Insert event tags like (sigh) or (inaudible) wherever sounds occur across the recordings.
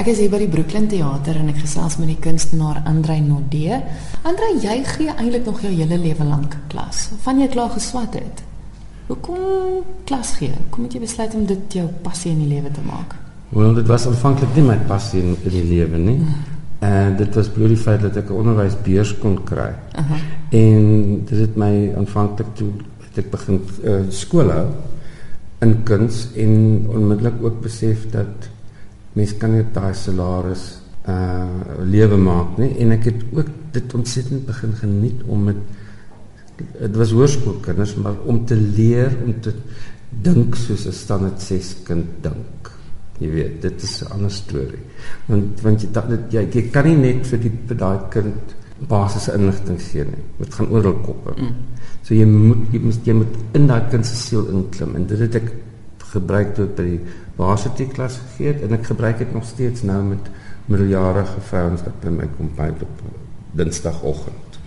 Ek is hier by die Brooklyn Theater en ek gesels met die kunstenaar Andrei Nodee. Andrei, jy gee eintlik nog jou hele lewe lank klas. Van jy klaar geswat het. Hoekom klas gee? Kom het jy besluit om dit jou passie in die lewe te maak? Wel, dit was aanvanklik nie my passie in, in die lewe nie. Mm. En dit was bloot die feit dat ek 'n onderwysbeurs kon kry. Uh -huh. En dit het my aanvanklik toe het ek begin uh, skool hou in kuns en onmiddellik ook besef dat mens kan net daai salaris uh lewe maak nie? En ek het ook dit ontsettend begin geniet om met dit was hoërskoolkinders maar om te leer om te dink soos 'n standaard 6 kind dink. Jy weet dit is 'n ander storie want want jy dit jy, jy kan nie net vir die vir daai kind basiese inligting gee nie. Dit gaan oor hul koppe. Mm. so jy moet jy moet jy moet in daai kind se siel inklim. En dit het ek gebruik tot by die varsity klas gegee en ek gebruik dit nog steeds nou met middeljarige vrouens wat by my kom by op Dinsdagoggend.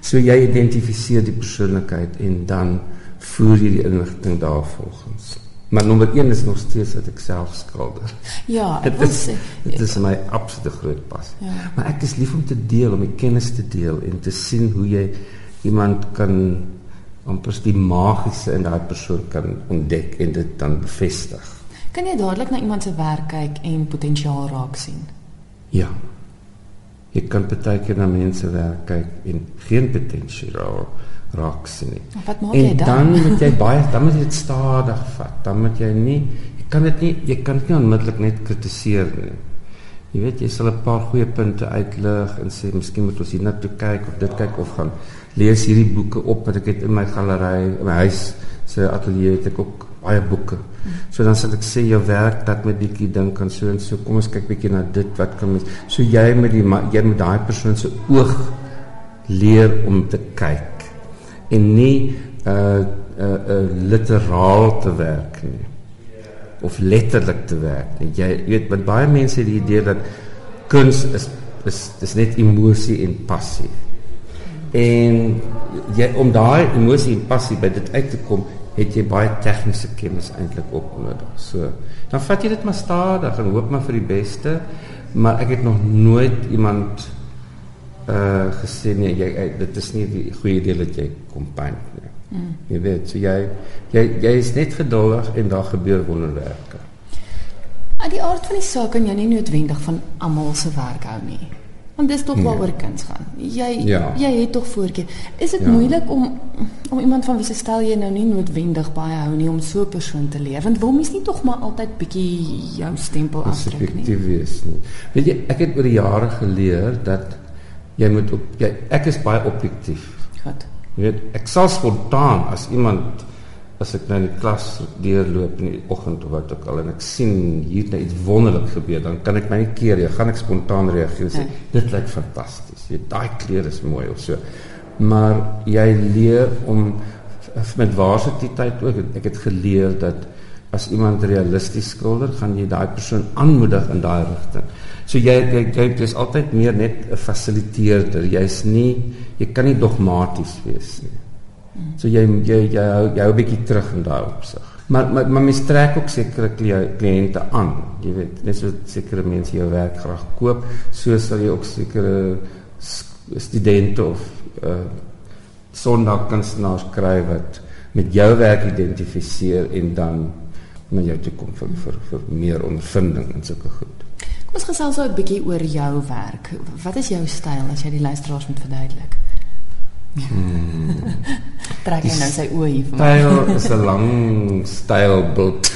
So jy identifiseer die persoonlikheid en dan voer jy die inligting daarvolgens. Maar nommer 1 is nog steeds dat ek self skilder. Ja, (laughs) dit is dit is my absolute groot passie. Ja. Maar ek is lief om te deel, om die kennis te deel en te sien hoe jy iemand kan amper die magiese in daai persoon kan ontdek en dit dan bevestig. Kan jy dadelik na iemand se werk kyk en potensiaal raak sien? Ja. Jy kan baie keer na mense werk kyk en geen potensiaal raak sien nie. Wat maak jy dan? Dan moet jy baie dan moet jy dit stadig vat. Dan moet jy nie jy kan dit nie jy kan dit nie onmiddellik net kritiseer nie. Jy weet jy sal 'n paar goeie punte uitlig en sê miskien moet ons hier na toe kyk of dit kyk of gaan lees hierdie boeke op wat ek het in my galery in my huis se ateljee het ek ook baie boeke. So dan sal ek sê jou werk dat met bietjie dink aan so en so kom ons kyk bietjie na dit wat kan mens so jy met die jy met daai persoon se oog leer om te kyk en nie uh uh, uh literaal te werk nie of letterlik te werk nie. Jy weet met baie mense het die idee dat kuns is is dis net emosie en passie. En jy om daai emosie en passie by dit uit te kom, het jy baie tegniese kennis eintlik op nodig. So, dan vat jy dit maar stadig en hoop maar vir die beste, maar ek het nog nooit iemand uh gesê nee, jy dit is nie die goeie deel dat jy kom pyn nie. Mm. Jy weet, so jy jy jy is net geduldig en daar gebeur wonderwerke. Aan die aard van die saak kan jy nie noodwendig van almal se werk hou nie. Want dis tog waaroor nee. kuns gaan. Jy ja. jy het tog voorkeur. Is dit ja. moeilik om om iemand van wie se stel jy nou nie noodwendig baie hou nie om so 'n persoon te leer? Want wil mens nie tog maar altyd bietjie jou stempel afdruk nie? Wees nie. Weet jy, ek het oor die jare geleer dat jy moet op jy ek is baie objektief. Goed. Jy weet, ek sal spontaan as iemand as ek nou in die klas deurloop in die oggend of wat ook al en ek sien hier net iets wonderlik gebeur, dan kan ek my nie keer nie. Gaan ek spontaan reageer en sê ja. dit lyk fantasties. Jy daai kleur is mooi of so. Maar jy leer om met waarsiteit ook. Ek het geleer dat as iemand realisties skilder, gaan jy daai persoon aanmoedig in daai rigting. So jy jy jy is altyd meer net 'n fasiliteerder. Jy's nie jy kan nie dogmaties wees nie. So jy jy jy hou jy hou 'n bietjie terug in daai opsig. Maar maar maar mens trek ook sekere kliënte aan. Jy weet, net so sekere mense jou werk graag koop, so sal jy ook sekere studente of uh sondagkunstenaars kry wat met jou werk identifiseer en dan na jou toe kom vir vir vir meer ondervinding en sulke goed. Kom ons gesels nou 'n bietjie oor jou werk. Wat is jou styl as jy die luisteraars moet verduidelik? Hmm. Trek hy nou sy oë hier vir my. Styl is 'n lang stylbult.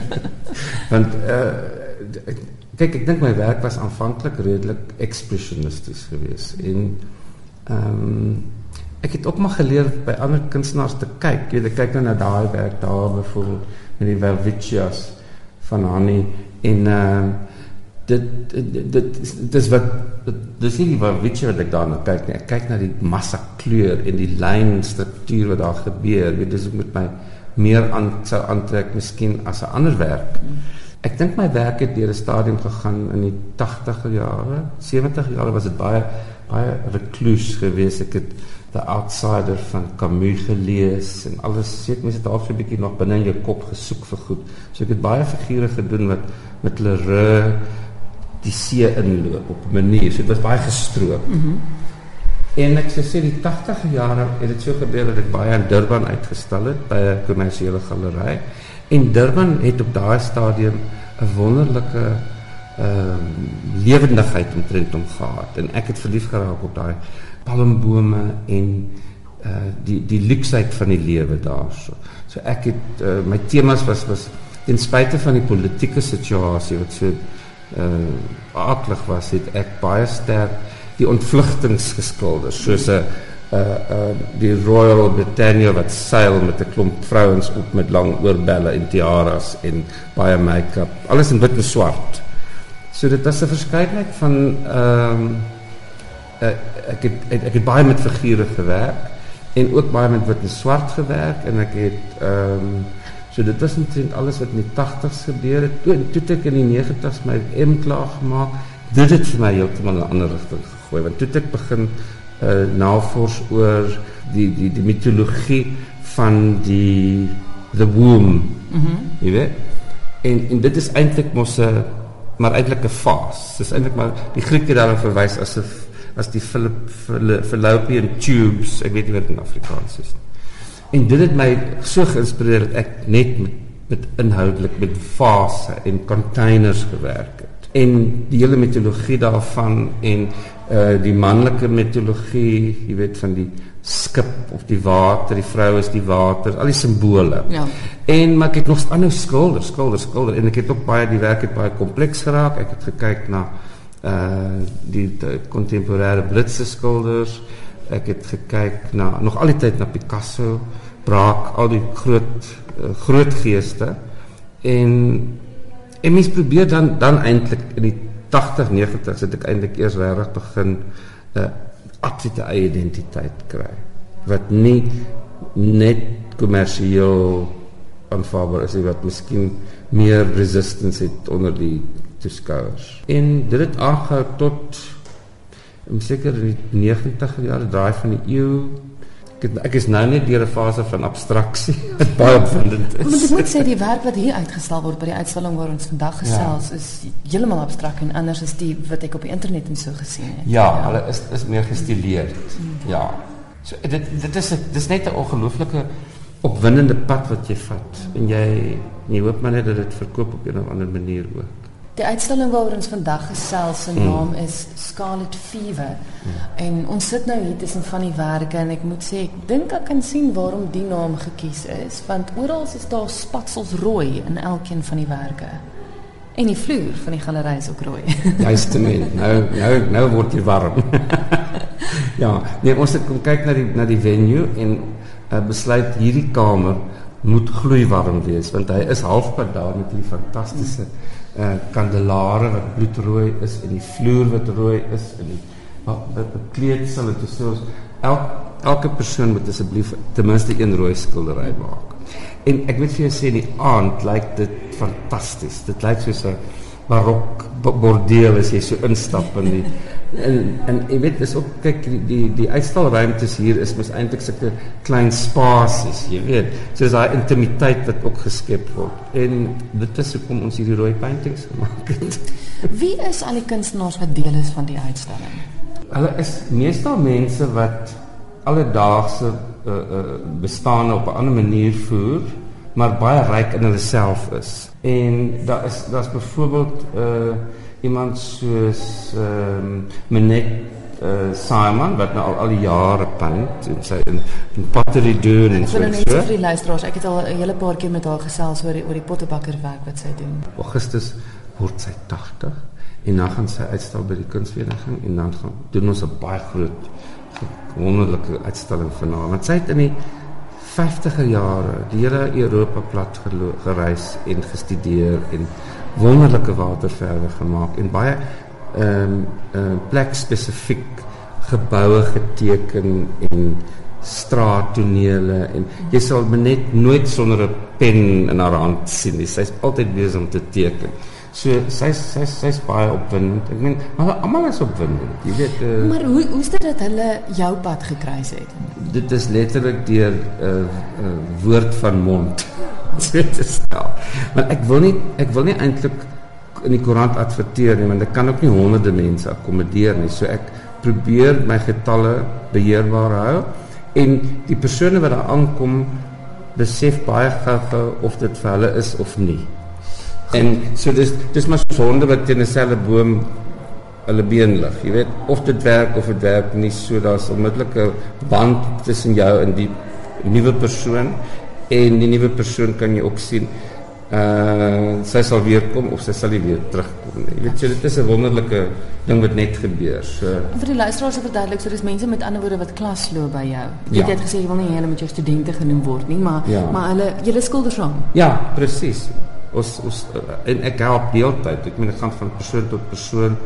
(laughs) Want uh kyk ek dink my werk was aanvanklik redelik ekspresionisties geweest en ehm um, ek het ook maar geleer by ander kunstenaars te kyk. Jy weet ek kyk nou na daai werk daar byvoorbeeld met die van Hanni en ehm uh, dit dit dit dis wat dis nie wat weet jy wat ek daarna kyk nie. Ek kyk na die massa kleur en die lyn struktuur wat daar gebeur. Weet dis met my meer aan sou aantrek miskien as 'n ander werk. Ek dink my werk het deur 'n stadium gegaan in die 80 jare 70 jare was dit baie baie recluse geweest. Ek het the outsider van Camus gelees en alles. Seker mense daar so 'n bietjie nog binne in jou kop gesoek vir goed. So ek het baie figure gedoen wat met Leroux die see inloop op 'n manier. So dit was baie gestroop. Mm en ek sê sê die 80e jare het dit so gebeur dat ek baie in Durban uitgestal het by 'n kommersiële galery. En Durban het op daai stadium 'n wonderlike ehm uh, lewendigheid omtrent hom gehad en ek het verlief geraak op daai palmbome en uh die die luksheid van die lewe daarso. So ek het uh, my temas was was ten spyte van die politieke situasie wat so uh aklig was, het ek baie sterk die ontvlugtingsgeskilders soos 'n uh uh die Royal Britannia wat seil met 'n klomp vrouens op met lang oorbelle en tiaras en baie make-up, alles in wit en swart. So dit was 'n verskeidenheid van ehm uh, ek het ek, het baie met figure gewerk en ook baie met wit en swart gewerk en ek het ehm So dit was net alles wat in die 80s gebeur het. Toe toe ek in die 90s my M klaar gemaak, dit het vir my heeltemal 'n ander rigting gegooi want toe ek begin uh navors oor die die die mitologie van die the womb. Mhm. Mm jy weet. En en dit is eintlik mos 'n maar eintlik 'n fas. Dis eintlik maar die Grieke daarop verwys as 'n as die fallopian tubes, ek weet nie wat in Afrikaans is nie. En dit het my so geïnspireer dat ek net met met inhoudelik met fase en containers gewerk het. En die hele mitologie daarvan en uh die manlike mitologie, jy weet van die skip of die water, die vrou is die water, al die simbole. Ja. En maar ek het nog ander skilder, skilder, skilder en ek het ook baie die werk het baie kompleks geraak. Ek het gekyk na uh die kontemporêre Britse skilders. Ek het gekyk na nog al die tyd na Picasso, Braak, al die groot uh, groot geeste en en mens probeer dan dan eintlik in die 80 90s het ek eintlik eers regtig begin 'n uh, absolute eie identiteit kry wat nie net kommersieel aanvaarbaar is wat miskien meer resistance het onder die toeskouers. En dit het aangehou tot seker in die 90 jare draai van die eeu ek, ek is nou net deur 'n fase van abstraksie (laughs) wat baie opwindend is. Maar ek moet sê die werk wat hier uitgestal word by die uitstalling waar ons vandag gesels ja. is heeltemal abstrakt en anders as die wat ek op die internet en so gesien het. Ja, ja. hulle is is meer gestileerd. Mm. Ja. So dit dit is dis net 'n ongelooflike opwindende pad wat jy vat en jy jy hoop maar net dat dit verkoop op 'n of ander manier ook. Die uitstalling waaroor ons vandag gesels se naam mm. is Scarlet Fever. Mm. En ons sit nou hier tussen van die werke en ek moet sê ek dink ek kan sien waarom die naam gekies is want oral is daar spatsels rooi in elkeen van die werke. En die vloer van die galery is ook rooi. (laughs) Juist te meen. Nou nou nou word dit warm. (laughs) ja, nee ons het kom kyk na die na die venue en uh, besluit hierdie kamer moet gloeiwarm wees want hy is halfpad daar met die fantastiese mm uh, kandelare wat bloedrooi is en die vloer wat rooi is en die bekleedsel en so elk elke persoon moet asseblief ten minste een rooi skildery maak. En ek weet vir jou sê die aand lyk dit fantasties. Dit lyk soos 'n barok bordeel as jy so instap in die en en jy weet dis ook kyk die die, die uitstalruimtes hier is mos eintlik sulke klein spasies, jy weet. So is daai intimiteit wat ook geskep word. En dit is hoekom ons hierdie rooi paintings gemaak het. Wie is al die kunstenaars wat deel is van die uitstalling? Hulle is meestal mense wat alledaagse uh, uh, bestaan op 'n ander manier voer maar baie ryk in hulle self is. En daar is daar's byvoorbeeld uh iemand soos ehm um, Menet uh Simon wat nou al al die jare paint en sy in, in pottery doen en so. Ek wil net vir die luisteraars, ek het al 'n hele paar keer met haar gesels oor die oor die pottebakkerwerk wat sy doen. Augustus word sy 80 en dan gaan sy uitstal by die kunsvereniging en dan gaan doen ons 'n baie groot wonderlike uitstalling van haar. Want sy het in die 50er jare die hele Europa plat gereis en gestudeer en wonderlike waterverwe gemaak en baie ehm um, uh, plek spesifiek geboue geteken en straattonele en jy sal net nooit sonder 'n pen in haar hand sien. Sy's altyd besig om te teken. So sy sy sy's baie opwindend. Ek meen, maar almal is opwindend. Jy weet, uh, Maar hoe hoe's dit dat hulle jou pad gekruis het? Dit is letterlik deur 'n uh, uh, woord van mond. Dit is ja. Maar ek wil nie ek wil nie eintlik in die koerant adverteer nie want ek kan ook nie honderde mense akkommodeer nie. So ek probeer my getalle beheerbaar hou en die persone wat daar aankom besef baie gou of dit vir hulle is of nie. En so dis dis maar so honde wat teen 'n selfe boom hulle been lig. Jy weet of dit werk of dit werk nie. So daar's onmiddellike band tussen jou en die nuwe persoon en die nuwe persoon kan jy ook sien uh sy sal weer kom of sy sal nie weer terugkom nie. Jy weet jy dit is 'n wonderlike ding wat net gebeur. So vir die luisteraars verduidelik, so dis mense met ander woorde wat klas loop by jou. Jy ja. het gesê jy wil nie hulle met jou studente genoem word nie, maar ja. maar hulle julle skilders aan. Ja, presies. Ons ons en ek help deeltyd. Ek meen ek gaan van persoon tot persoon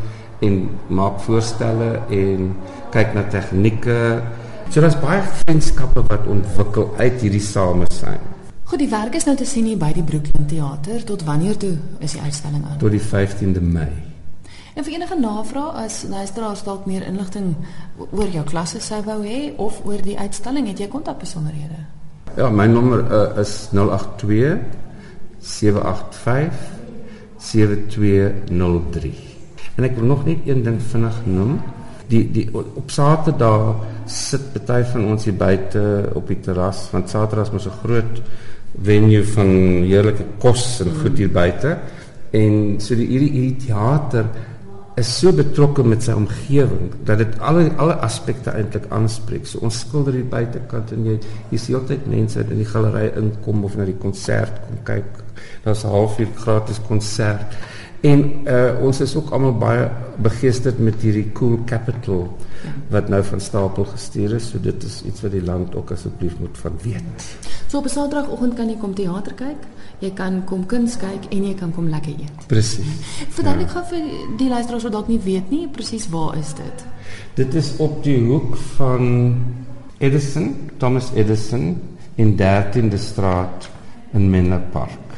en maak voorstelle en kyk na tegnieke. So daar's baie vriendskappe wat ontwikkel uit hierdie samesyn. Goed, die werk is nou te sien hier by die Brooklyn Theater. Tot wanneer toe is die uitstalling aan? Tot die 15de Mei. En vir enige navrae as luisteraars dalk meer inligting oor jou klasse sou wou hê of oor die uitstalling, het jy kontakbesonderhede? Ja, my nommer uh, is 082 785 7203. En ek wil nog net een ding vinnig noem. Die die op Saterdag sit party van ons hier buite op die terras want Saterdag is mos 'n groot venue van heerlike kos en goed hier buite. En so die hierdie hierdie teater is so betrokke met sy omgewing dat dit alle alle aspekte eintlik aanspreek. So ons skilder hier buitekant en jy jy sien altyd mense wat in die galery inkom of na die konsert kom kyk. Daar's 'n halfuur gratis konsert. En uh, ons is ook almal baie begeesterd met hierdie cool capital wat nou van stapel gestuur is. So dit is iets wat die land ook asseblief moet van weet. So op Saterdagoggend kan jy kom teater kyk, jy kan kom kuns kyk en jy kan kom lekker eet. Presies. Verduidelik ja. gou vir die luisteraars wat dalk nie weet nie presies waar is dit? Dit is op die hoek van Edison, Thomas Edison in 13de straat in Menlo Park.